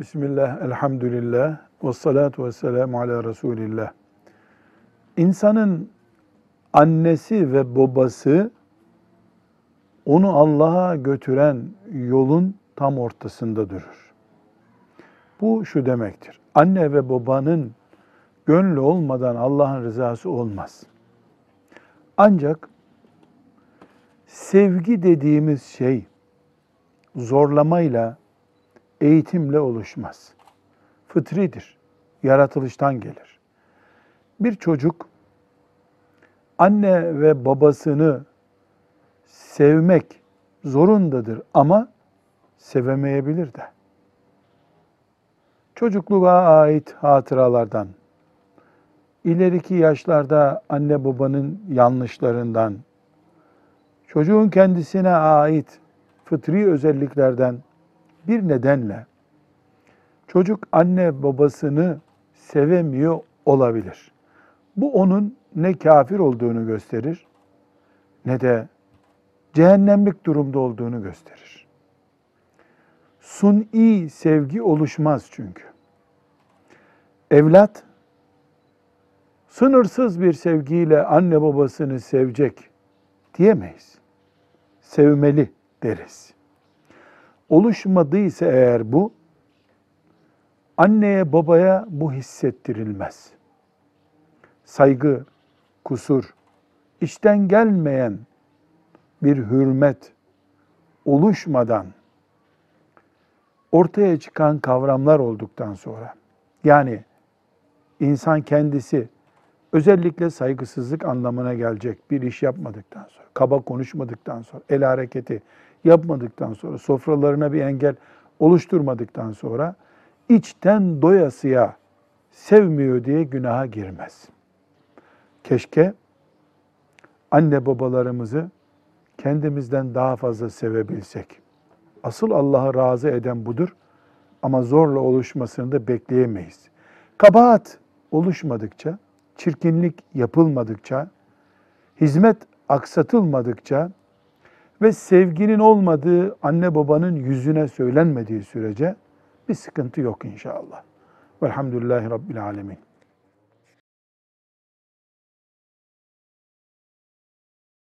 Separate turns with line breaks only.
Bismillah, elhamdülillah, ve salatu ve selamu ala Resulillah. İnsanın annesi ve babası onu Allah'a götüren yolun tam ortasında durur. Bu şu demektir. Anne ve babanın gönlü olmadan Allah'ın rızası olmaz. Ancak sevgi dediğimiz şey zorlamayla, eğitimle oluşmaz. Fıtridir. Yaratılıştan gelir. Bir çocuk anne ve babasını sevmek zorundadır ama sevemeyebilir de. Çocukluğa ait hatıralardan, ileriki yaşlarda anne babanın yanlışlarından, çocuğun kendisine ait fıtri özelliklerden bir nedenle çocuk anne babasını sevemiyor olabilir. Bu onun ne kafir olduğunu gösterir ne de cehennemlik durumda olduğunu gösterir. Suni sevgi oluşmaz çünkü. Evlat sınırsız bir sevgiyle anne babasını sevecek diyemeyiz. Sevmeli deriz oluşmadıysa eğer bu, anneye babaya bu hissettirilmez. Saygı, kusur, içten gelmeyen bir hürmet oluşmadan ortaya çıkan kavramlar olduktan sonra, yani insan kendisi özellikle saygısızlık anlamına gelecek bir iş yapmadıktan sonra, kaba konuşmadıktan sonra, el hareketi yapmadıktan sonra, sofralarına bir engel oluşturmadıktan sonra içten doyasıya sevmiyor diye günaha girmez. Keşke anne babalarımızı kendimizden daha fazla sevebilsek. Asıl Allah'ı razı eden budur ama zorla oluşmasını da bekleyemeyiz. Kabahat oluşmadıkça, çirkinlik yapılmadıkça, hizmet aksatılmadıkça ve sevginin olmadığı anne babanın yüzüne söylenmediği sürece bir sıkıntı yok inşallah. Velhamdülillahi Rabbil Alemin.